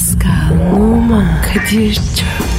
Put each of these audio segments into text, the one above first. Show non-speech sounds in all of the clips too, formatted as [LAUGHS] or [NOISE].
Pascal, Oman, Kadir çok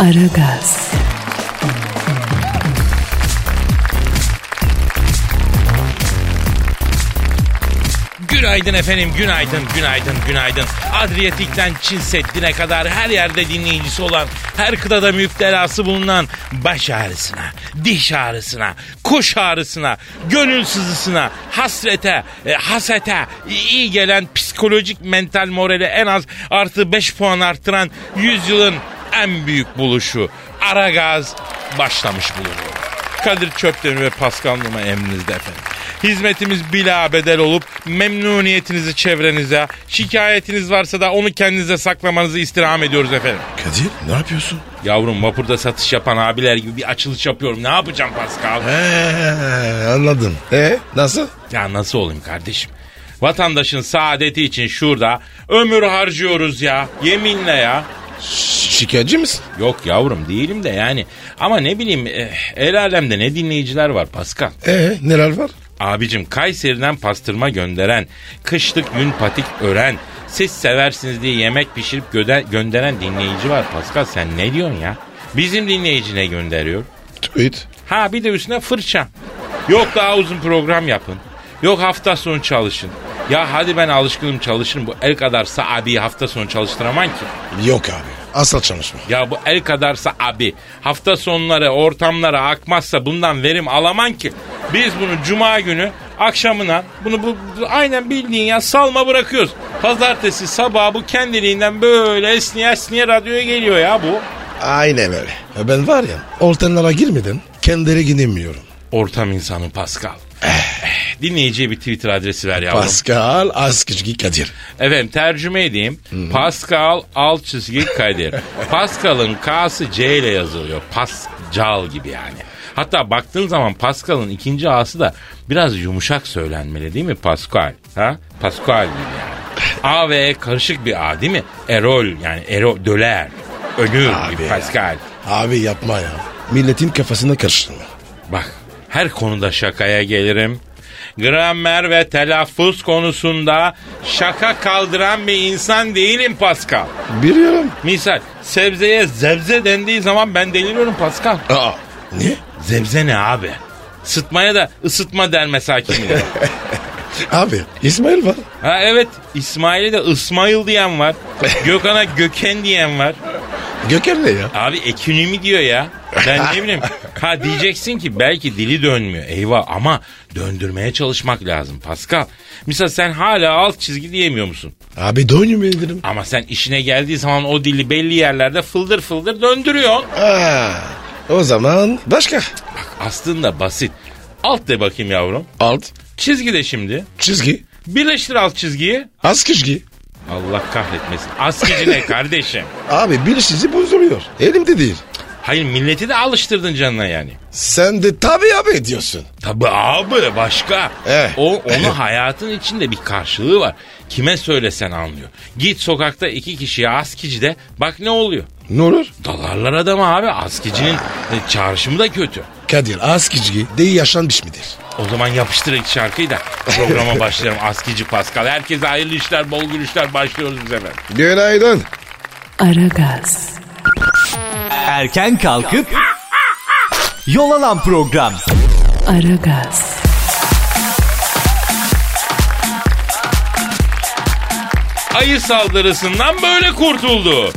Aragaz, Günaydın efendim, günaydın, günaydın, günaydın. Adriyatik'ten Çin Seddi'ne kadar her yerde dinleyicisi olan, her kıtada müptelası bulunan baş ağrısına, diş ağrısına, kuş ağrısına, gönül sızısına, hasrete, e, hasete iyi gelen psikolojik mental morale en az artı 5 puan arttıran yüzyılın en büyük buluşu. Aragaz başlamış bulunuyor. Kadir Çöpten ve Pascal Numa emrinizde efendim. Hizmetimiz bila bedel olup memnuniyetinizi çevrenize, şikayetiniz varsa da onu kendinize saklamanızı istirham ediyoruz efendim. Kadir ne yapıyorsun? Yavrum vapurda satış yapan abiler gibi bir açılış yapıyorum. Ne yapacağım Pascal? He, anladım. E nasıl? Ya nasıl olayım kardeşim? Vatandaşın saadeti için şurada ömür harcıyoruz ya. Yeminle ya. Şikayetçi misin? Yok yavrum değilim de yani. Ama ne bileyim eh, el alemde ne dinleyiciler var Pascal. E neler var? Abicim Kayseri'den pastırma gönderen, kışlık yün patik ören, siz seversiniz diye yemek pişirip göde- gönderen dinleyici var. Pascal sen ne diyorsun ya? Bizim dinleyici ne gönderiyor? Tweet. Ha bir de üstüne fırça. Yok daha uzun program yapın. Yok hafta sonu çalışın. Ya hadi ben alışkınım çalışırım. Bu el kadarsa abi hafta sonu çalıştıramam ki. Yok abi. Asla çalışma. Ya bu el kadarsa abi hafta sonları ortamlara akmazsa bundan verim alaman ki. Biz bunu cuma günü akşamına bunu bu, bu- aynen bildiğin ya salma bırakıyoruz. Pazartesi sabah bu kendiliğinden böyle esniye esniye radyoya geliyor ya bu. Aynen öyle. Ya ben var ya ortamlara girmeden kendileri gidemiyorum. Ortam insanı Pascal. Eh, Dinleyiciye bir Twitter adresi ver yavrum. Pascal Askışki Kadir. Efendim tercüme edeyim. Pascal alt çizgi Kadir. [LAUGHS] Pascal'ın K'sı C ile yazılıyor. Pascal gibi yani. Hatta baktığın zaman Pascal'ın ikinci A'sı da biraz yumuşak söylenmeli değil mi Pascal? Ha? Pascal gibi yani. A ve E karışık bir A değil mi? Erol yani Erol döler. Önür Abi gibi ya. Pascal. Abi yapma ya. Milletin kafasına karıştırma. Bak her konuda şakaya gelirim. Gramer ve telaffuz konusunda şaka kaldıran bir insan değilim Pascal. Biliyorum. Misal sebzeye zebze dendiği zaman ben deliriyorum Pascal. Aa. Ne? Zebze ne abi? Sıtmaya da ısıtma der kimileri. [LAUGHS] Abi İsmail var. ha evet İsmail'e de İsmail diyen var. [LAUGHS] Gökhan'a Göken diyen var. Gökhan ne ya? Abi ekonomi diyor ya. Ben ne bileyim. Ha diyeceksin ki belki dili dönmüyor. Eyvah ama döndürmeye çalışmak lazım Pascal. Misal sen hala alt çizgi diyemiyor musun? Abi doyum dedim. Ama sen işine geldiği zaman o dili belli yerlerde fıldır fıldır döndürüyorsun. Aa, o zaman başka. Bak aslında basit. Alt de bakayım yavrum. Alt. Çizgi de şimdi. Çizgi. Birleştir alt çizgiyi. Askışki. Allah kahretmesin. Askici ne kardeşim? Abi bir sizi bozuluyor. Elimde değil. Hayır milleti de alıştırdın canına yani. Sen de tabii abi diyorsun. Tabi abi başka. Eh. O onu [LAUGHS] hayatın içinde bir karşılığı var. Kime söylesen anlıyor. Git sokakta iki kişiye askici de bak ne oluyor. Ne olur? Dalarlar adamı abi. Askicinin e, çağrışımı da kötü. Kadir askışki de yaşanmış mıdır? O zaman yapıştır ilk şarkıyı da programa [LAUGHS] başlayalım. Askici Pascal. Herkese hayırlı işler, bol gülüşler başlıyoruz biz efendim. Günaydın. Aragaz, Erken kalkıp yol alan program. Aragaz, Ayı saldırısından böyle kurtuldu.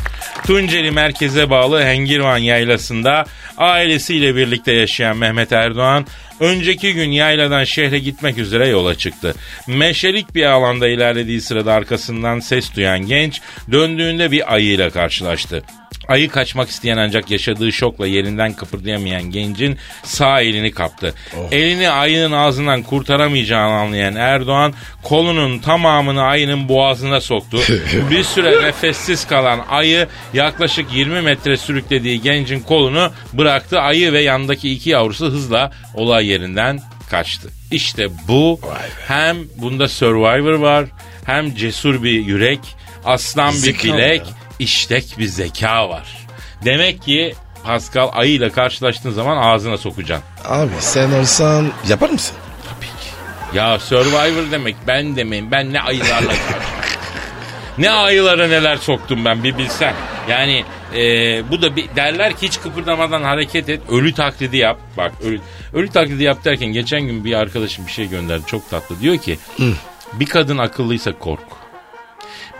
Tunceli merkeze bağlı Hengirvan yaylasında ailesiyle birlikte yaşayan Mehmet Erdoğan önceki gün yayladan şehre gitmek üzere yola çıktı. Meşelik bir alanda ilerlediği sırada arkasından ses duyan genç döndüğünde bir ayıyla karşılaştı. Ayı kaçmak isteyen ancak yaşadığı şokla yerinden kıpırdayamayan gencin sağ elini kaptı. Elini ayının ağzından kurtaramayacağını anlayan Erdoğan kolunun tamamını ayının boğazına soktu. [LAUGHS] Bir süre nefessiz kalan ayı yaklaşık 20 metre sürüklediği gencin kolunu bıraktı. Ayı ve yandaki iki yavrusu hızla olay yerinden kaçtı. İşte bu hem bunda Survivor var hem cesur bir yürek, aslan bir bilek, ya. İştek bir zeka var. Demek ki Pascal ayıyla karşılaştığın zaman ağzına sokacaksın. Abi sen olsan yapar mısın? Ya Survivor demek ben demeyim. Ben ne ayılarla. [LAUGHS] Ne ayılara neler soktum ben bir bilsen. Yani e, bu da bir, derler ki hiç kıpırdamadan hareket et. Ölü taklidi yap. Bak ölü, ölü taklidi yap derken geçen gün bir arkadaşım bir şey gönderdi. Çok tatlı. Diyor ki bir kadın akıllıysa kork.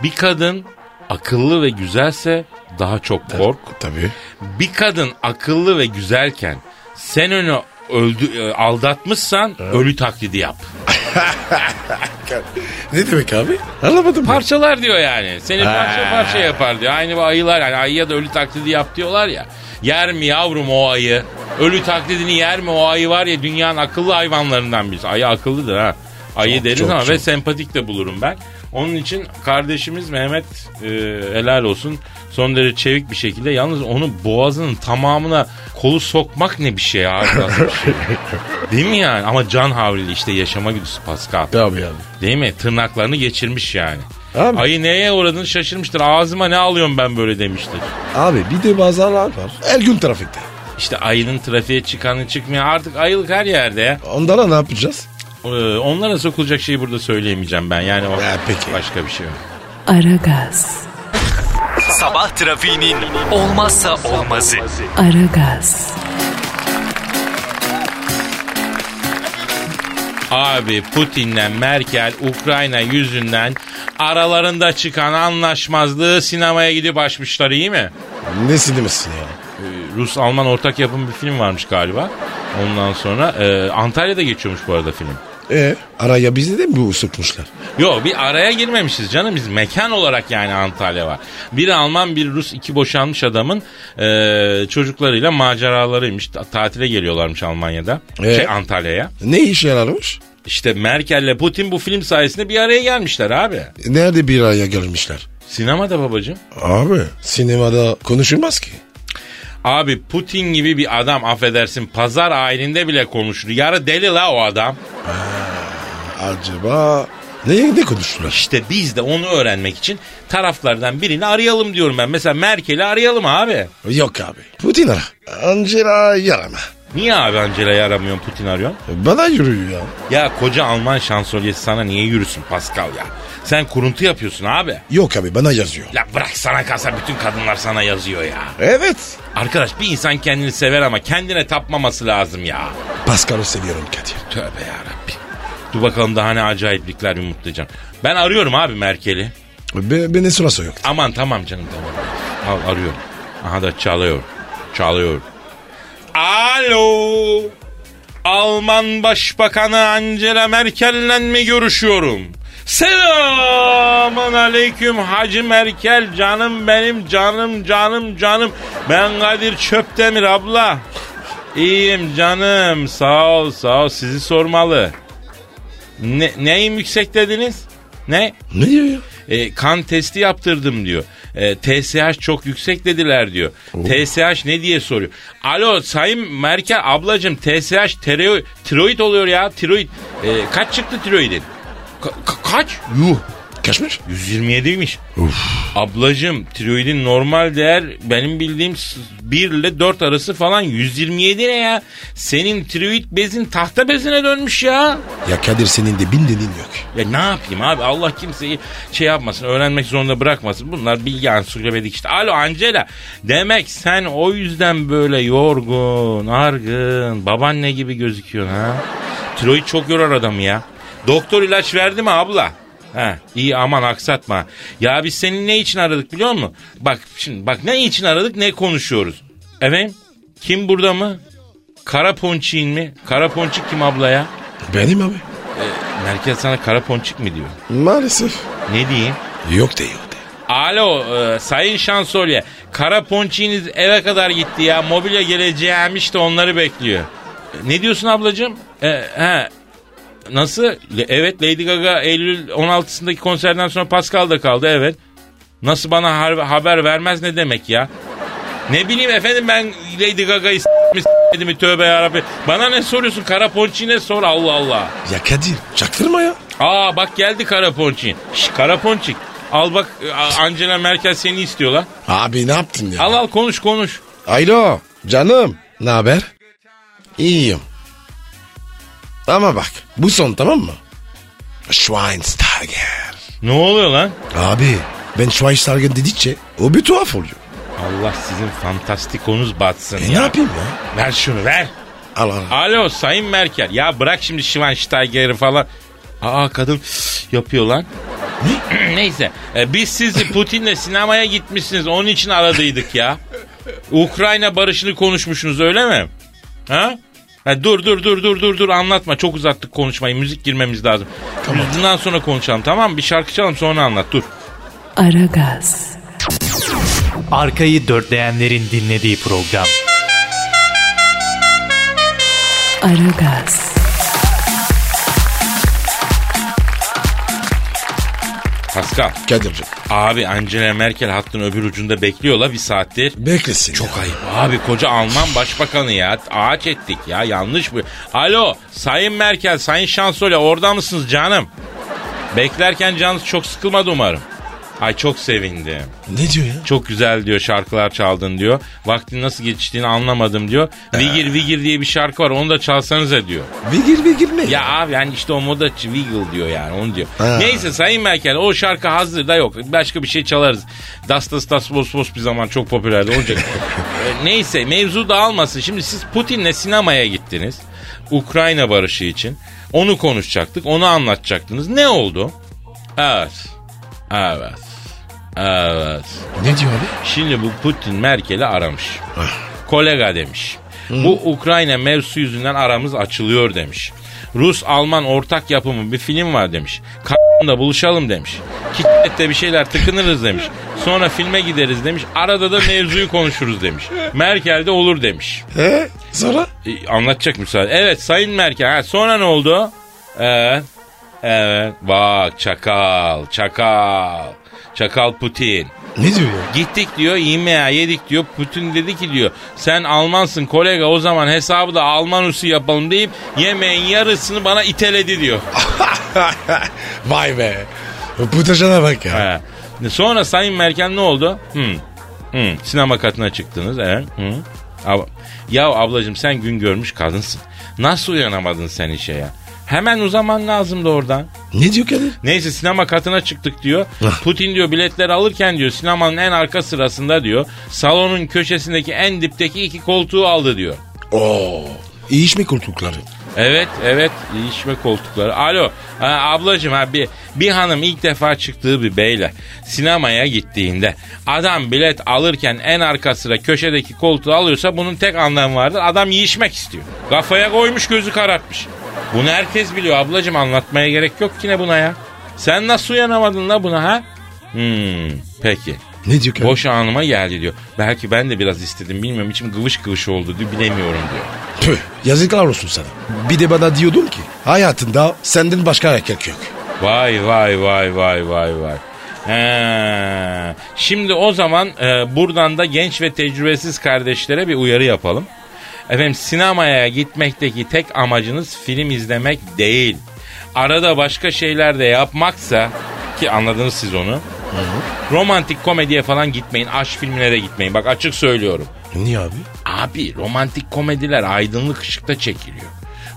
Bir kadın akıllı ve güzelse daha çok kork. Tabii. Bir kadın akıllı ve güzelken sen onu öldü, e, aldatmışsan ölü taklidi yap. [LAUGHS] Ne demek abi? Anlamadım ben. Parçalar diyor yani. Seni parça parça yapar diyor. Aynı bu ayılar yani ayıya da ölü taklidi yap diyorlar ya. Yer mi yavrum o ayı? Ölü taklidini yer mi o ayı var ya dünyanın akıllı hayvanlarından birisi. Ayı akıllıdır ha. Ayı Çok, deriz çok, ama çok. ve sempatik de bulurum ben. Onun için kardeşimiz Mehmet e, helal olsun son derece çevik bir şekilde yalnız onu boğazının tamamına kolu sokmak ne bir şey abi. [LAUGHS] Değil mi yani? Ama can havliyle işte yaşama güdüsü Pascal. Tabii abi. Değil mi? Tırnaklarını geçirmiş yani. Abi. Ayı neye uğradığını şaşırmıştır. Ağzıma ne alıyorum ben böyle demiştir. Abi bir de bazılar var. Her gün trafikte. İşte ayının trafiğe çıkanı çıkmıyor. Artık ayılık her yerde ya. Onlara ne yapacağız? Ee, onlara sokulacak şeyi burada söyleyemeyeceğim ben. Yani o Ya peki. başka bir şey yok. Aragaz, Sabah trafiğinin olmazsa olmazı. Aragaz, Abi Putin'le Merkel Ukrayna yüzünden aralarında çıkan anlaşmazlığı sinemaya gidip açmışlar iyi mi? Ne sinemesin ya? Ee, Rus-Alman ortak yapım bir film varmış galiba. Ondan sonra e, Antalya'da geçiyormuş bu arada film. E araya bizi de mi sokmuşlar? Yo bir araya girmemişiz canım biz mekan olarak yani Antalya var. Bir Alman bir Rus iki boşanmış adamın e, çocuklarıyla maceralarıymış. Ta- tatile geliyorlarmış Almanya'da. Ee? Şey Antalya'ya. Ne işe yararmış? İşte Merkel'le Putin bu film sayesinde bir araya gelmişler abi. Nerede bir araya gelmişler? Sinemada babacığım. Abi sinemada konuşulmaz ki. Abi Putin gibi bir adam affedersin pazar ayininde bile konuşur. Yarı deli la o adam. Acaba ne, ne konuştular? İşte biz de onu öğrenmek için taraflardan birini arayalım diyorum ben. Mesela Merkel'i arayalım abi. Yok abi. Putin ara. Angela yarama. Niye abi Angela'yı aramıyorsun Putin arıyorsun? Bana yürüyor ya. Ya koca Alman şansölyesi sana niye yürüsün Pascal ya? Sen kuruntu yapıyorsun abi. Yok abi bana yazıyor. Ya bırak sana kalsa bütün kadınlar sana yazıyor ya. Evet. Arkadaş bir insan kendini sever ama kendine tapmaması lazım ya. Pascal'ı seviyorum Kadir. Tövbe yarabbi. Dur bakalım daha ne acayiplikler yumurtlayacağım. Ben arıyorum abi Merkel'i. Be, beni sırası yok. Aman tamam canım tamam. Al arıyorum. Aha da çalıyor. Çalıyor. Alo. Alman Başbakanı Angela Merkel'le mi görüşüyorum? Selamun aleyküm Hacı Merkel canım benim canım canım canım. Ben Kadir Çöptemir abla. İyiyim canım sağ ol sağ ol sizi sormalı. Ne, neyim yüksek dediniz? Ne? Ne diyor ya? E, kan testi yaptırdım diyor. E, TSH çok yüksek dediler diyor. TSH ne diye soruyor. Alo Sayın Merkel ablacığım TSH tiroid, tiroid oluyor ya tiroid. E, kaç çıktı tiroidin? Ka- kaç? Yuh. Kaçmış? 127'ymiş. Ablacığım tiroidin normal değer benim bildiğim 1 ile 4 arası falan 127 ne ya? Senin tiroid bezin tahta bezine dönmüş ya. Ya Kadir senin de bin dediğin yok. Ya ne yapayım abi Allah kimseyi şey yapmasın öğrenmek zorunda bırakmasın. Bunlar bilgi ansiklopedik işte. Alo Angela demek sen o yüzden böyle yorgun, argın, babaanne gibi gözüküyorsun ha. Tiroid çok yorar adamı ya. Doktor ilaç verdi mi abla? Ha, iyi aman aksatma. Ya biz seni ne için aradık biliyor musun? Bak şimdi bak ne için aradık ne konuşuyoruz. Efendim kim burada mı? Kara ponçiğin mi? Kara ponçik kim abla ya? Benim abi. Merkel sana kara ponçik mi diyor? Maalesef. Ne diyeyim? Yok de yok Alo e, Sayın Şansölye. Kara ponçiniz eve kadar gitti ya. Mobilya geleceğimiş de onları bekliyor. E, Ne diyorsun ablacığım? E, he, Nasıl? Evet Lady Gaga Eylül 16'sındaki konserden sonra Pascal'da kaldı evet. Nasıl bana haber vermez ne demek ya? Ne bileyim efendim ben Lady Gaga'yı s**medi mi tövbe yarabbi. Bana ne soruyorsun kara ponçine sor Allah Allah. Ya Kadir çaktırma ya. Aa bak geldi kara ponçin. Şş kara ponçik. Al bak Angela Merkel seni istiyorlar. Abi ne yaptın ya? Al al konuş konuş. Alo canım. Ne haber? İyiyim. Ama bak bu son tamam mı? Schweinsteiger. Ne oluyor lan? Abi ben Schweinsteiger dedikçe o bir tuhaf oluyor. Allah sizin fantastikonuz batsın E ya. ne yapayım ya? Ver şunu ver. Al al. Alo Sayın Merkel. Ya bırak şimdi Schweinsteiger'i falan. Aa kadın yapıyor lan. [CLEARS THROAT] Neyse e, biz sizi Putin'le sinemaya gitmişsiniz onun için aradıydık ya. Ukrayna barışını konuşmuşsunuz öyle mi? Ha? Ha, dur dur dur dur dur dur anlatma çok uzattık konuşmayı müzik girmemiz lazım. Bundan sonra konuşalım tamam mı? Bir şarkı çalalım sonra anlat dur. Aragaz, Arkayı dörtleyenlerin dinlediği program. Aragaz, Pascal. Kadir'cim Abi Angela Merkel hattın öbür ucunda bekliyorlar bir saattir. beklesin Çok ya. ayıp abi koca Alman başbakanı ya ağaç ettik ya yanlış bu. Alo Sayın Merkel Sayın Şansölye orada mısınız canım? Beklerken canınız çok sıkılmadı umarım. Ay çok sevindim. Ne diyor ya? Çok güzel diyor şarkılar çaldın diyor. Vaktin nasıl geçtiğini anlamadım diyor. Vigir Vigir diye bir şarkı var onu da çalsanıza diyor. Vigir vigir ne? Ya abi yani işte o moda Wiggle diyor yani onu diyor. Ha. Neyse Sayın Merkel o şarkı hazır da yok. Başka bir şey çalarız. Das das das bos bos bir zaman çok popülerdi olacak. [LAUGHS] E, Neyse mevzu dağılmasın. Şimdi siz Putin'le sinemaya gittiniz. Ukrayna barışı için. Onu konuşacaktık. Onu anlatacaktınız. Ne oldu? Evet. Evet. Evet. Ne diyor abi? Şimdi bu Putin Merkel'i aramış. Kolega demiş. Bu Ukrayna mevzusu yüzünden aramız açılıyor demiş. Rus-Alman ortak yapımı bir film var demiş. K***da buluşalım demiş. Kitlette bir şeyler tıkınırız demiş. Sonra filme gideriz demiş. Arada da mevzuyu konuşuruz demiş. Merkel de olur demiş. He? Sonra? E, anlatacak müsaade. Evet Sayın Merkel. Ha, sonra ne oldu? Evet. Evet. Bak çakal. Çakal. Çakal Putin. Ne diyor ya? Gittik diyor yemeğe yedik diyor. Putin dedi ki diyor sen Almansın kolega o zaman hesabı da Alman usulü yapalım deyip yemeğin yarısını bana iteledi diyor. [LAUGHS] Vay be. Putajana bak ya. He. Sonra Sayın Merkel ne oldu? Hı. Hı. Sinema katına çıktınız evet. Hı. Ab- ya ablacığım sen gün görmüş kadınsın. Nasıl uyanamadın sen işe ya? Hemen uzaman lazımdı oradan. Ne diyor Kadir? Neyse sinema katına çıktık diyor. Ah. Putin diyor biletleri alırken diyor sinemanın en arka sırasında diyor. Salonun köşesindeki en dipteki iki koltuğu aldı diyor. Oo. İyi iş mi koltukları? Evet evet içme koltukları. Alo ha, ablacığım ha, bir, bir hanım ilk defa çıktığı bir beyle sinemaya gittiğinde adam bilet alırken en arka sıra köşedeki koltuğu alıyorsa bunun tek anlamı vardır. Adam yiyişmek istiyor. Kafaya koymuş gözü karartmış. Bunu herkes biliyor ablacığım anlatmaya gerek yok ki ne buna ya. Sen nasıl uyanamadın la buna ha? Hmm, peki. Ne diyor? Boş anıma geldi diyor. Belki ben de biraz istedim bilmiyorum içim gıvış gıvış oldu diyor bilemiyorum diyor. Tüh, yazıklar olsun sana. Bir de bana diyordun ki hayatında senden başka erkek yok. Vay vay vay vay vay vay. He. Şimdi o zaman e, buradan da genç ve tecrübesiz kardeşlere bir uyarı yapalım. Efendim sinemaya gitmekteki tek amacınız film izlemek değil. Arada başka şeyler de yapmaksa ki anladınız siz onu. Romantik komediye falan gitmeyin. Aşk filmine de gitmeyin. Bak açık söylüyorum. Niye abi? Abi romantik komediler aydınlık ışıkta çekiliyor.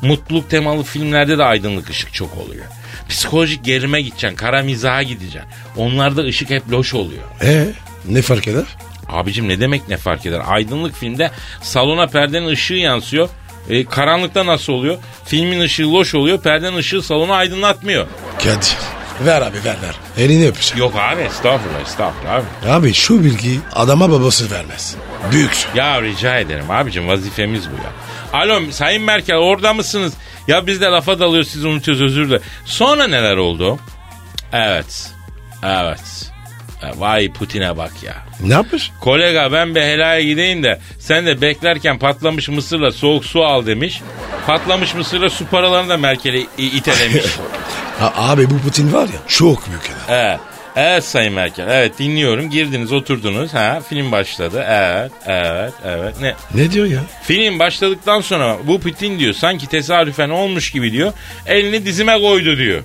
Mutluluk temalı filmlerde de aydınlık ışık çok oluyor. Psikolojik gerime gideceksin, kara mizaha gideceksin. Onlarda ışık hep loş oluyor. Ee, ne fark eder? Abicim ne demek ne fark eder? Aydınlık filmde salona perdenin ışığı yansıyor. E, karanlıkta nasıl oluyor? Filmin ışığı loş oluyor, perdenin ışığı salonu aydınlatmıyor. Kadir. Ver abi ver ver. Elini öpeceğim. Yok abi estağfurullah estağfurullah abi. Abi şu bilgi adama babası vermez. Büyüksün. Ya rica ederim abicim vazifemiz bu ya. Alo Sayın Merkel orada mısınız? Ya biz de lafa dalıyoruz siz unutuyoruz özür dilerim. Sonra neler oldu? Evet. Evet. Vay Putin'e bak ya. Ne yapmış? Kolega ben bir helaya gideyim de sen de beklerken patlamış mısırla soğuk su al demiş. Patlamış mısırla su paralarını da Merkel'e itelemiş. [LAUGHS] Ha, abi bu Putin var ya çok büyük adam. evet. Evet Sayın Merkel. Evet dinliyorum. Girdiniz oturdunuz. Ha film başladı. Evet evet evet. Ne? Ne diyor ya? Film başladıktan sonra bu Putin diyor sanki tesadüfen olmuş gibi diyor. Elini dizime koydu diyor.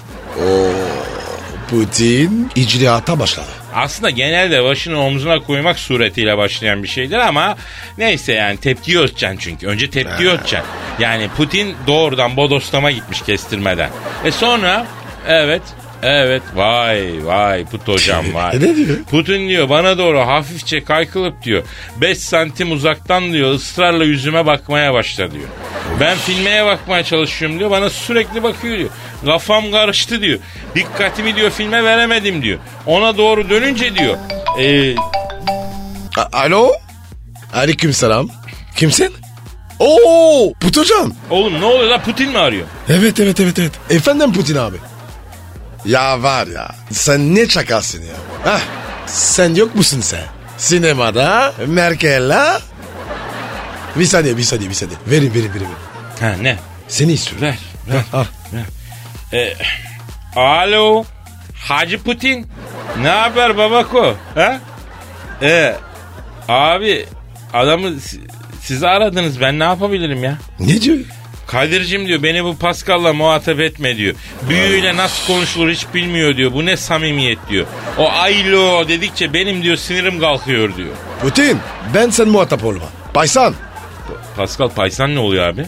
Putin icraata başladı. Aslında genelde başını omzuna koymak suretiyle başlayan bir şeydir ama neyse yani tepki ölçeceksin çünkü. Önce tepki ölçeceksin. Yani Putin doğrudan bodoslama gitmiş kestirmeden. E sonra evet evet vay vay Put hocam [LAUGHS] vay. Ne diyor? Putin diyor bana doğru hafifçe kaykılıp diyor 5 santim uzaktan diyor ısrarla yüzüme bakmaya başla diyor. Ben filmeye bakmaya çalışıyorum diyor bana sürekli bakıyor diyor. Kafam karıştı diyor. Dikkatimi diyor filme veremedim diyor. Ona doğru dönünce diyor. E, A- Alo? Aleyküm selam. Kimsin? Oo, Put hocam. oğlum ne oluyor la Putin mi arıyor? Evet evet evet evet. Efendim Putin abi. Ya var ya sen ne çakalsın ya. Hah, sen yok musun sen? Sinemada Merkel'le. Bir saniye bir saniye bir saniye. Verin verin verin. verin. Ha ne? Seni istiyorum. Ver. ver. Al. E, alo. Hacı Putin. Ne haber babako? Ha? E, abi adamı si- siz aradınız ben ne yapabilirim ya? Ne diyor? Kadir'cim diyor beni bu Pascal'la muhatap etme diyor. Büyüyle nasıl konuşulur hiç bilmiyor diyor. Bu ne samimiyet diyor. O aylo dedikçe benim diyor sinirim kalkıyor diyor. Putin ben sen muhatap olma. Paysan. Pascal Paysan ne oluyor abi?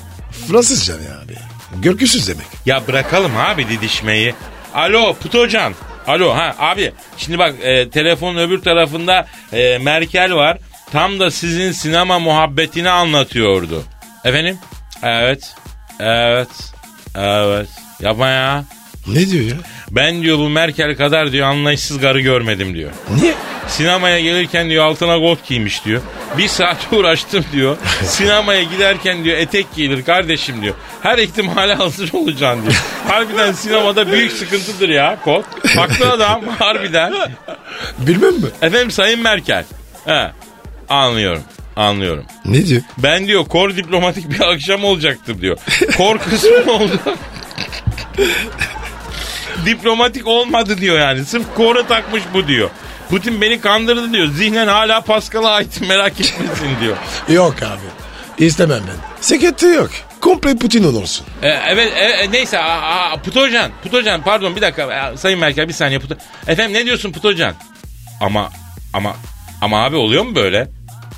Fransızca ne abi? Görgüsüz demek. Ya bırakalım abi didişmeyi. Alo Putocan. Alo ha abi şimdi bak e, telefonun öbür tarafında e, Merkel var. Tam da sizin sinema muhabbetini anlatıyordu. Efendim? Evet. Evet. Evet. Yapma ya. Ne diyor ya? Ben diyor bu Merkel kadar diyor anlayışsız karı görmedim diyor. Niye? Sinemaya gelirken diyor altına kot giymiş diyor. Bir saat [LAUGHS] uğraştım diyor. Sinemaya giderken diyor etek giyilir kardeşim diyor. Her ihtimale hazır olacaksın diyor. [LAUGHS] Harbiden sinemada büyük sıkıntıdır ya kot. Haklı adam harbiden. Bilmem mi? Efendim Sayın Merkel. He, anlıyorum. Anlıyorum. Ne diyor? Ben diyor kor diplomatik bir akşam olacaktım diyor. Kor kısmı [LAUGHS] oldu. diplomatik olmadı diyor yani. Sırf koru takmış bu diyor. Putin beni kandırdı diyor. Zihnen hala Pascal'a ait merak etmesin diyor. Yok abi. İstemem ben. Sekreter yok. Komple Putin olursun. E, evet e, e, neyse a, a, Putocan. Putocan pardon bir dakika. E, Sayın Merkel bir saniye. Puto... Efendim ne diyorsun Putocan? Ama ama ama abi oluyor mu böyle?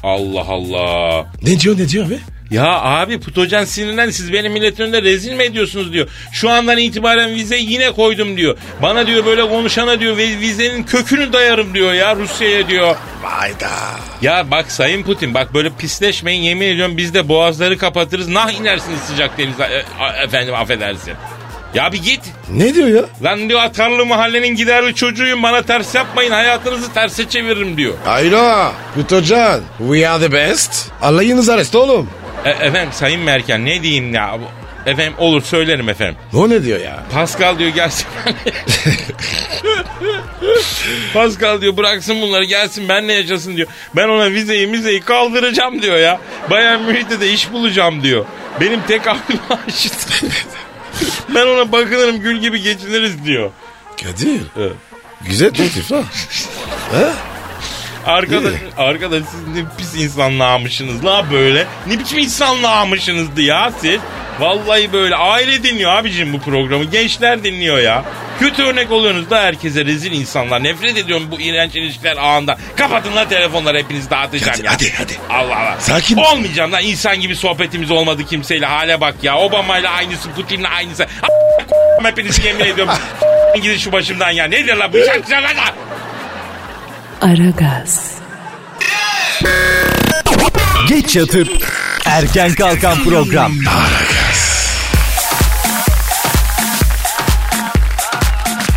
Allah Allah. Ne diyor ne diyor abi? Ya abi Putocan sinirlen siz benim milletin önünde rezil mi ediyorsunuz diyor. Şu andan itibaren vizeyi yine koydum diyor. Bana diyor böyle konuşana diyor vizenin kökünü dayarım diyor ya Rusya'ya diyor. Vayda. Ya bak Sayın Putin bak böyle pisleşmeyin yemin ediyorum biz de boğazları kapatırız. Nah inersiniz sıcak denize e, efendim affedersin. Ya bir git. Ne diyor ya? Lan diyor atarlı mahallenin giderli çocuğuyum bana ters yapmayın hayatınızı terse çeviririm diyor. Ayla. Kutocan. We are the best. Alayınız arrest oğlum. E, efendim Sayın Merkel ne diyeyim ya. Efendim olur söylerim efendim. O ne diyor ya? Pascal diyor gelsin. [LAUGHS] Pascal diyor bıraksın bunları gelsin benle yaşasın diyor. Ben ona vizeyi mizeyi kaldıracağım diyor ya. Bayan Münih'te de iş bulacağım diyor. Benim tek [LAUGHS] aklım aşık. [LAUGHS] ben ona bakınırım gül gibi geçiniriz diyor. Kadir. Evet. Güzel teklif ha. ha? Arkadaş, arkadaş siz ne pis insanlığımışsınız la böyle. Ne biçim insanlığımışsınızdı ya siz. Vallahi böyle aile dinliyor abicim bu programı. Gençler dinliyor ya. Kötü örnek oluyorsunuz da herkese rezil insanlar. Nefret ediyorum bu iğrenç ilişkiler ağında. Kapatın la telefonları hepinizi dağıtacağım Hadi, ya. hadi, hadi. Allah Allah. Sakin. Olmayacağım lan insan gibi sohbetimiz olmadı kimseyle. Hale bak ya. Obama'yla aynısı Putin'le aynısı. A- Hepinizi yemin ediyorum. [LAUGHS] Gidin şu başımdan ya. Nedir la bu şarkılar la? Aragaz, Geç yatıp erken kalkan program.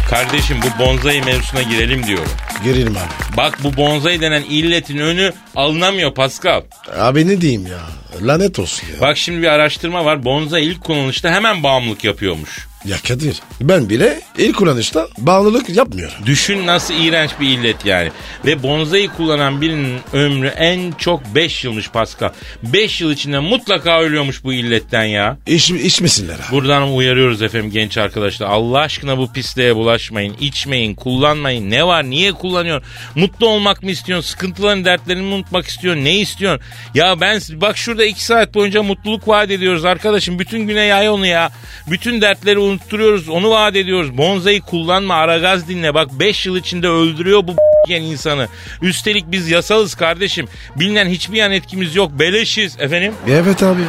Kardeşim bu bonzai mevzusuna girelim diyorum. Girelim abi. Bak bu bonzai denen illetin önü alınamıyor Pascal. Abi ne diyeyim ya? Lanet olsun ya. Bak şimdi bir araştırma var. Bonzai ilk kullanışta hemen bağımlılık yapıyormuş. Ya Kadir ben bile ilk kullanışta bağlılık yapmıyorum. Düşün nasıl iğrenç bir illet yani. Ve bonzai kullanan birinin ömrü en çok 5 yılmış Pascal. 5 yıl içinde mutlaka ölüyormuş bu illetten ya. İç, içmesinler ha. Buradan uyarıyoruz efendim genç arkadaşlar. Allah aşkına bu pisliğe bulaşmayın. içmeyin, kullanmayın. Ne var, niye kullanıyorsun? Mutlu olmak mı istiyorsun? Sıkıntıların, dertlerini mi unutmak istiyorsun? Ne istiyorsun? Ya ben bak şurada iki saat boyunca mutluluk vaat ediyoruz arkadaşım. Bütün güne yay onu ya. Bütün dertleri unutturuyoruz. Onu vaat ediyoruz. Bonzai kullanma, aragaz dinle. Bak 5 yıl içinde öldürüyor bu [LAUGHS] yiyen insanı. Üstelik biz yasalız kardeşim. Bilinen hiçbir yan etkimiz yok. Beleşiz efendim. Evet abi.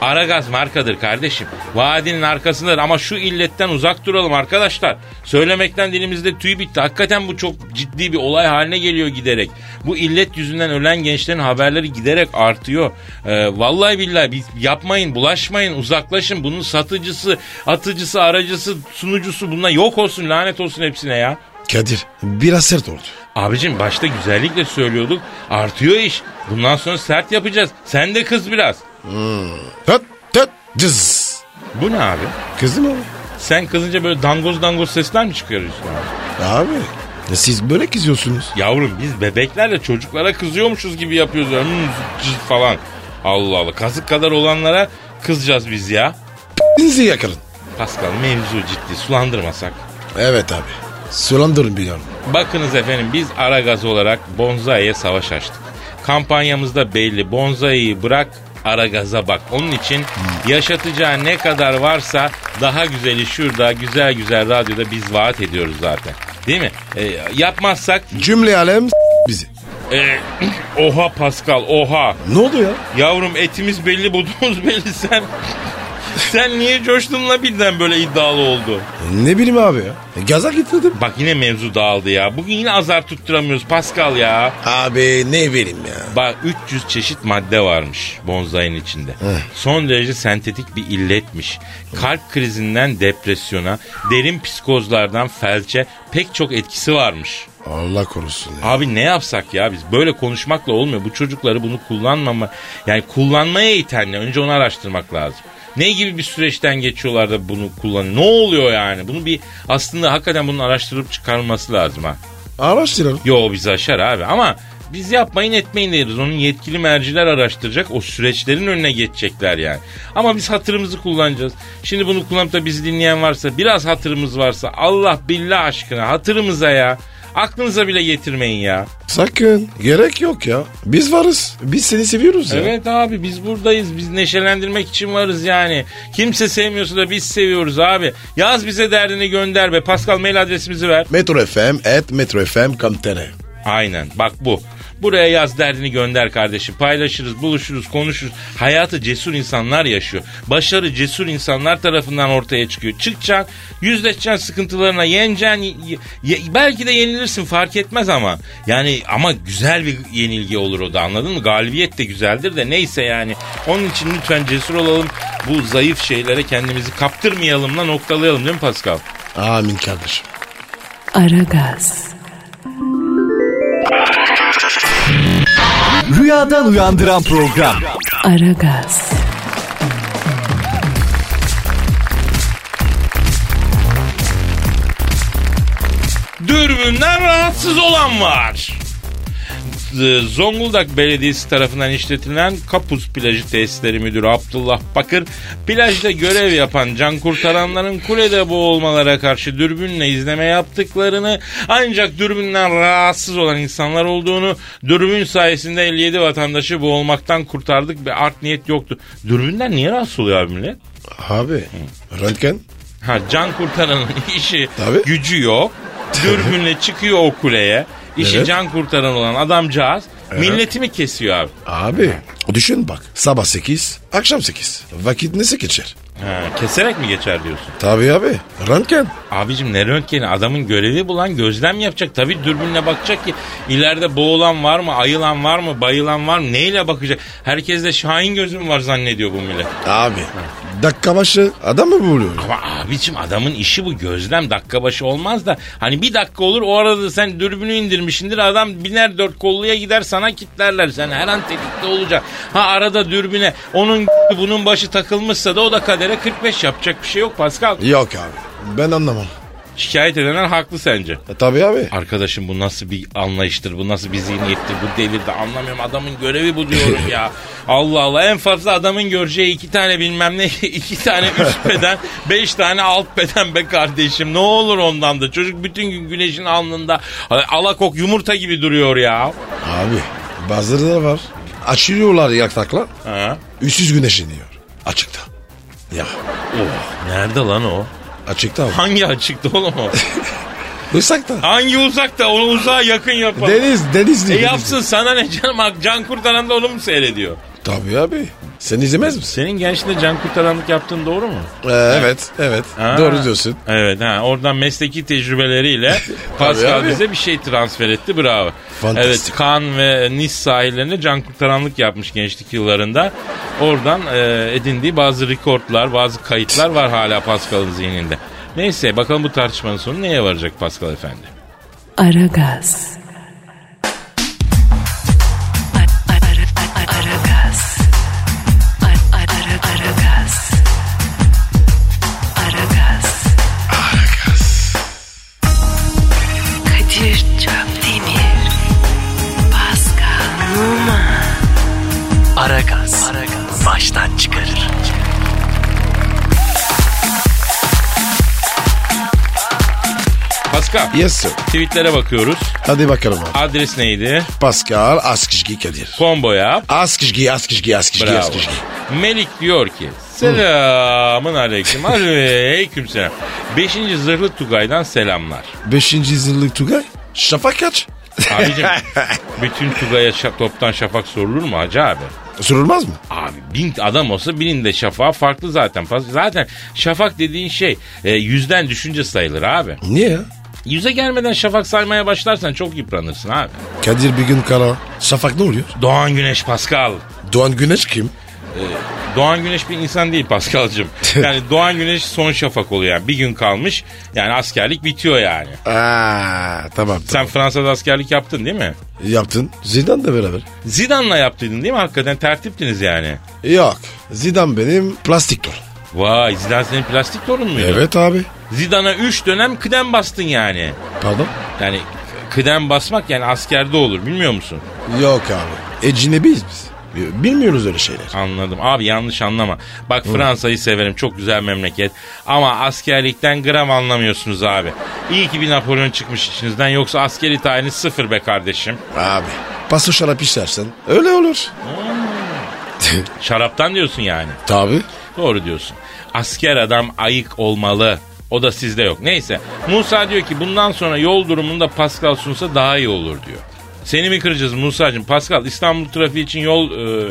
Aragaz markadır kardeşim. Vaadinin arkasındadır ama şu illetten uzak duralım arkadaşlar. Söylemekten dilimizde tüy bitti. Hakikaten bu çok ciddi bir olay haline geliyor giderek. Bu illet yüzünden ölen gençlerin haberleri giderek artıyor. Ee, vallahi billahi biz yapmayın, bulaşmayın, uzaklaşın. Bunun satıcısı, atıcısı, aracısı, sunucusu bunlar yok olsun, lanet olsun hepsine ya. Kadir biraz sert oldu. Abicim başta güzellikle söylüyorduk. Artıyor iş. Bundan sonra sert yapacağız. Sen de kız biraz. Höt höt cız. Bu ne abi? Kızdı mı? Sen kızınca böyle dangoz dangoz sesler mi çıkarıyorsun abi? Abi ya siz böyle kızıyorsunuz. Yavrum biz bebeklerle çocuklara kızıyormuşuz gibi yapıyoruz. Hmm, cız falan. Allah Allah. Kazık kadar olanlara kızacağız biz ya. Dinizi yakalın. Pascal mevzu ciddi. Sulandırmasak. Evet abi. Sulandırın biliyorum. Bakınız efendim biz Aragaz olarak Bonzai'ye savaş açtık. Kampanyamızda belli. Bonzai'yi bırak Aragaz'a bak. Onun için yaşatacağı ne kadar varsa daha güzeli şurada güzel güzel radyoda biz vaat ediyoruz zaten. Değil mi? Ee, yapmazsak Cümle alem bizi. e, [CLEARS THROAT] oha Pascal oha. Ne oldu ya? Yavrum etimiz belli budumuz belli sen. [LAUGHS] sen niye coştunla birden böyle iddialı oldu? Ne bileyim abi ya. Gaza getirdim. Bak yine mevzu dağıldı ya. Bugün yine azar tutturamıyoruz Pascal ya. Abi ne bileyim ya. Bak 300 çeşit madde varmış bonzai'nin içinde. Son derece sentetik bir illetmiş. Kalp krizinden depresyona, derin psikozlardan felçe pek çok etkisi varmış. Allah korusun ya. Abi ne yapsak ya biz böyle konuşmakla olmuyor. Bu çocukları bunu kullanmama yani kullanmaya iten ne? Önce onu araştırmak lazım. Ne gibi bir süreçten geçiyorlar da bunu kullanıyor? Ne oluyor yani? Bunu bir aslında hakikaten bunun araştırıp çıkarılması lazım ha. Araştıralım. Yo bizi aşar abi ama biz yapmayın etmeyin deriz. Onun yetkili merciler araştıracak. O süreçlerin önüne geçecekler yani. Ama biz hatırımızı kullanacağız. Şimdi bunu kullanıp da bizi dinleyen varsa biraz hatırımız varsa Allah billah aşkına hatırımıza ya. Aklınıza bile getirmeyin ya. Sakın. Gerek yok ya. Biz varız. Biz seni seviyoruz ya. Evet abi biz buradayız. Biz neşelendirmek için varız yani. Kimse sevmiyorsa da biz seviyoruz abi. Yaz bize derdini gönder be. Pascal mail adresimizi ver. Metro FM at metrofm.com.tr Aynen bak bu. Buraya yaz derdini gönder kardeşim. Paylaşırız, buluşuruz, konuşuruz. Hayatı cesur insanlar yaşıyor. Başarı cesur insanlar tarafından ortaya çıkıyor. Çıkacaksın, yüzleşeceksin sıkıntılarına, yeneceksin. y- y- belki de yenilirsin fark etmez ama. Yani ama güzel bir yenilgi olur o da anladın mı? Galibiyet de güzeldir de neyse yani. Onun için lütfen cesur olalım. Bu zayıf şeylere kendimizi kaptırmayalım da noktalayalım değil mi Pascal? Amin kardeşim. Aragaz, Rüyadan uyandıran program. Aragaz, Dürbünden rahatsız olan var. Z- Zonguldak Belediyesi tarafından işletilen Kapuz Plajı Tesisleri Müdürü Abdullah Bakır, plajda görev yapan can kurtaranların kulede boğulmalara karşı dürbünle izleme yaptıklarını ancak dürbünden rahatsız olan insanlar olduğunu, dürbün sayesinde 57 vatandaşı boğulmaktan kurtardık ve art niyet yoktu. Dürbünden niye rahatsız oluyor abi millet? Abi. Röntgen. Ha can kurtaranın [LAUGHS] işi Tabii. gücü yok. Dürbünle çıkıyor o kuleye. İşi Evet. can kurtaran olan adamcağız milleti mi kesiyor abi? Abi. Düşün bak. Sabah 8, akşam 8. Vakit nasıl geçer? Ha, keserek mi geçer diyorsun? Tabii abi. Röntgen. Abicim ne röntgeni adamın görevi bulan gözlem yapacak. Tabii dürbünle bakacak ki ileride boğulan var mı, ayılan var mı, bayılan var mı neyle bakacak. Herkes de şahin gözüm var zannediyor bu millet. Abi. Dakika başı adam mı buluyor? Ama abicim adamın işi bu gözlem dakika başı olmaz da hani bir dakika olur o arada sen dürbünü indirmişindir adam biner dört kolluya gider sana kitlerler sen her an tetikte olacak. Ha arada dürbüne onun bunun başı takılmışsa da o da kader kere 45 yapacak bir şey yok Pascal. Yok abi. Ben anlamam. Şikayet edenler haklı sence. E, tabii abi. Arkadaşım bu nasıl bir anlayıştır, bu nasıl bir zihniyettir, bu devirde anlamıyorum. Adamın görevi bu diyorum ya. [LAUGHS] Allah Allah en fazla adamın göreceği iki tane bilmem ne, [LAUGHS] iki tane üst beden, [LAUGHS] beş tane alt beden be kardeşim. Ne olur ondan da. Çocuk bütün gün güneşin alnında alakok yumurta gibi duruyor ya. Abi bazıları da var. Açılıyorlar yataklar. Ha? Üstsüz güneş iniyor. Açıkta. Ya Oh, nerede lan o? açıkta abi. Hangi açıkta oğlum o? [LAUGHS] Uzakta. Hangi uzakta? Onu uzağa yakın yapalım. Deniz, denizli. E denizli. yapsın sana ne canım? Can Kurtaran da onu mu seyrediyor? Tabii abi. Sen izlemez misin? Senin gençliğinde can kurtaranlık yaptığın doğru mu? Ee, evet, evet. Ha. Doğru diyorsun. Evet ha oradan mesleki tecrübeleriyle [LAUGHS] Pascal bize bir şey transfer etti bravo. Fantastik. Evet Kan ve Nice sahillerinde can kurtaranlık yapmış gençlik yıllarında. Oradan e, edindiği bazı rekortlar bazı kayıtlar var hala Pascal'ın zihninde. Neyse bakalım bu tartışmanın sonu neye varacak Pascal efendi? Aragaz. Aragaz. Baştan çıkarır. Pascal Yes sir. tweetlere bakıyoruz. Hadi bakalım abi. Adres neydi? Pascal Askışgi Kadir. Combo yap. Askışgi, Askışgi, Askışgi, Bravo. Askışgi. Melik diyor ki Selamın aleyküm. [LAUGHS] Aleyküm selam. Beşinci zırhlı Tugay'dan selamlar. Beşinci yıllık Tugay. Şafak kaç? Abicim [LAUGHS] bütün Tugay'a şa- toptan şafak sorulur mu hacı abi? Sorulmaz mı? Abi bin adam olsa binin de şafağı farklı zaten. Zaten şafak dediğin şey e, yüzden düşünce sayılır abi. Niye ya? Yüze gelmeden şafak saymaya başlarsan çok yıpranırsın abi. Kadir bir gün kara. Şafak ne oluyor? Doğan Güneş Pascal. Doğan Güneş kim? Doğan Güneş bir insan değil Paskal'cığım. [LAUGHS] Yani Doğan Güneş son şafak oluyor yani. Bir gün kalmış yani askerlik bitiyor yani. Aa, tamam. Sen Fransa'da askerlik yaptın değil mi? tamam. Yaptın. Zidane de beraber. Zidane'la yaptıydın değil mi? Hakikaten tertiptiniz yani. Yok. Zidane benim plastik tor. Vay Zidane senin plastik torun muydu? Evet abi. Zidane'a 3 dönem kıdem bastın yani. Pardon? Yani kıdem basmak yani askerde olur bilmiyor musun? Yok abi. Ecnebiyiz biz. Bilmiyoruz öyle şeyler. Anladım. Abi yanlış anlama. Bak Fransa'yı severim. Çok güzel memleket. Ama askerlikten gram anlamıyorsunuz abi. İyi ki bir Napolyon çıkmış içinizden. Yoksa askeri tayini sıfır be kardeşim. Abi. Paso şarap içersen öyle olur. [LAUGHS] Şaraptan diyorsun yani. Tabii. Doğru diyorsun. Asker adam ayık olmalı. O da sizde yok. Neyse. Musa diyor ki bundan sonra yol durumunda Pascal sunsa daha iyi olur diyor. Seni mi kıracağız Musa'cığım? Pascal İstanbul trafiği için yol e,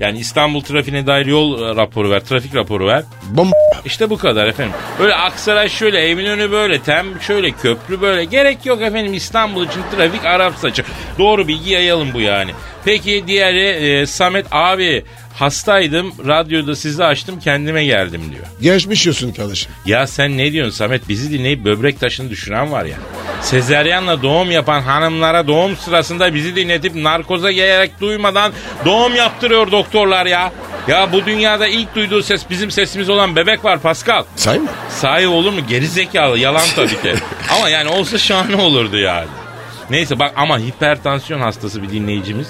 yani İstanbul trafiğine dair yol e, raporu ver, trafik raporu ver. Bomba. İşte bu kadar efendim. Öyle Aksaray şöyle, evin önü böyle, tem şöyle, köprü böyle. Gerek yok efendim İstanbul için trafik Arap saçı. Doğru bilgi yayalım bu yani. Peki diğeri e, Samet abi hastaydım radyoda sizi açtım kendime geldim diyor. Geçmiş yiyorsun kardeşim. Ya sen ne diyorsun Samet bizi dinleyip böbrek taşını düşüren var ya. Sezeryanla doğum yapan hanımlara doğum sırasında bizi dinletip narkoza gelerek duymadan doğum yaptırıyor doktorlar ya. Ya bu dünyada ilk duyduğu ses bizim sesimiz olan bebek var Pascal. Say mı? Sahi olur mu? Geri zekalı. Yalan tabii ki. [LAUGHS] ama yani olsa şahane olurdu yani. Neyse bak ama hipertansiyon hastası bir dinleyicimiz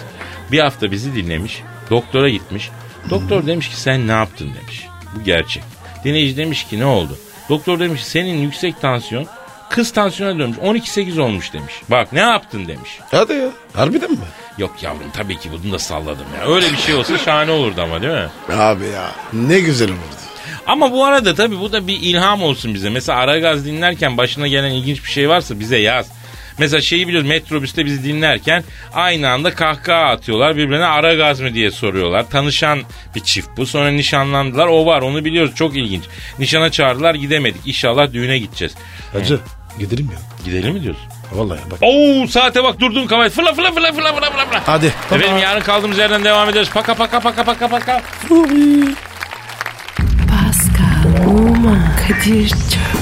bir hafta bizi dinlemiş. Doktora gitmiş. Doktor demiş ki sen ne yaptın demiş. Bu gerçek. Dinleyici demiş ki ne oldu? Doktor demiş senin yüksek tansiyon kız tansiyona dönmüş. 12-8 olmuş demiş. Bak ne yaptın demiş. Hadi ya. Harbiden mi? Yok yavrum tabii ki bunu da salladım ya. Öyle bir şey olsa şahane olurdu ama değil mi? Abi ya. Ne güzel olurdu. Ama bu arada tabii bu da bir ilham olsun bize. Mesela Aragaz dinlerken başına gelen ilginç bir şey varsa bize yaz. Mesela şeyi biliyoruz metrobüste bizi dinlerken aynı anda kahkaha atıyorlar. Birbirine Aragaz mı diye soruyorlar. Tanışan bir çift bu. Sonra nişanlandılar. O var onu biliyoruz çok ilginç. Nişana çağırdılar gidemedik. İnşallah düğüne gideceğiz. Hacı gidelim ya. Gidelim mi diyorsun? Vallahi bak. Oo saate bak durdun kafayı. Fırla fırla fırla fırla fırla fırla. fırla. Hadi. Efendim yarın kaldığımız yerden devam ederiz. Paka paka paka paka paka. Pascal, Oman, Kadir çok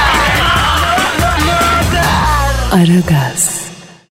Aragaz.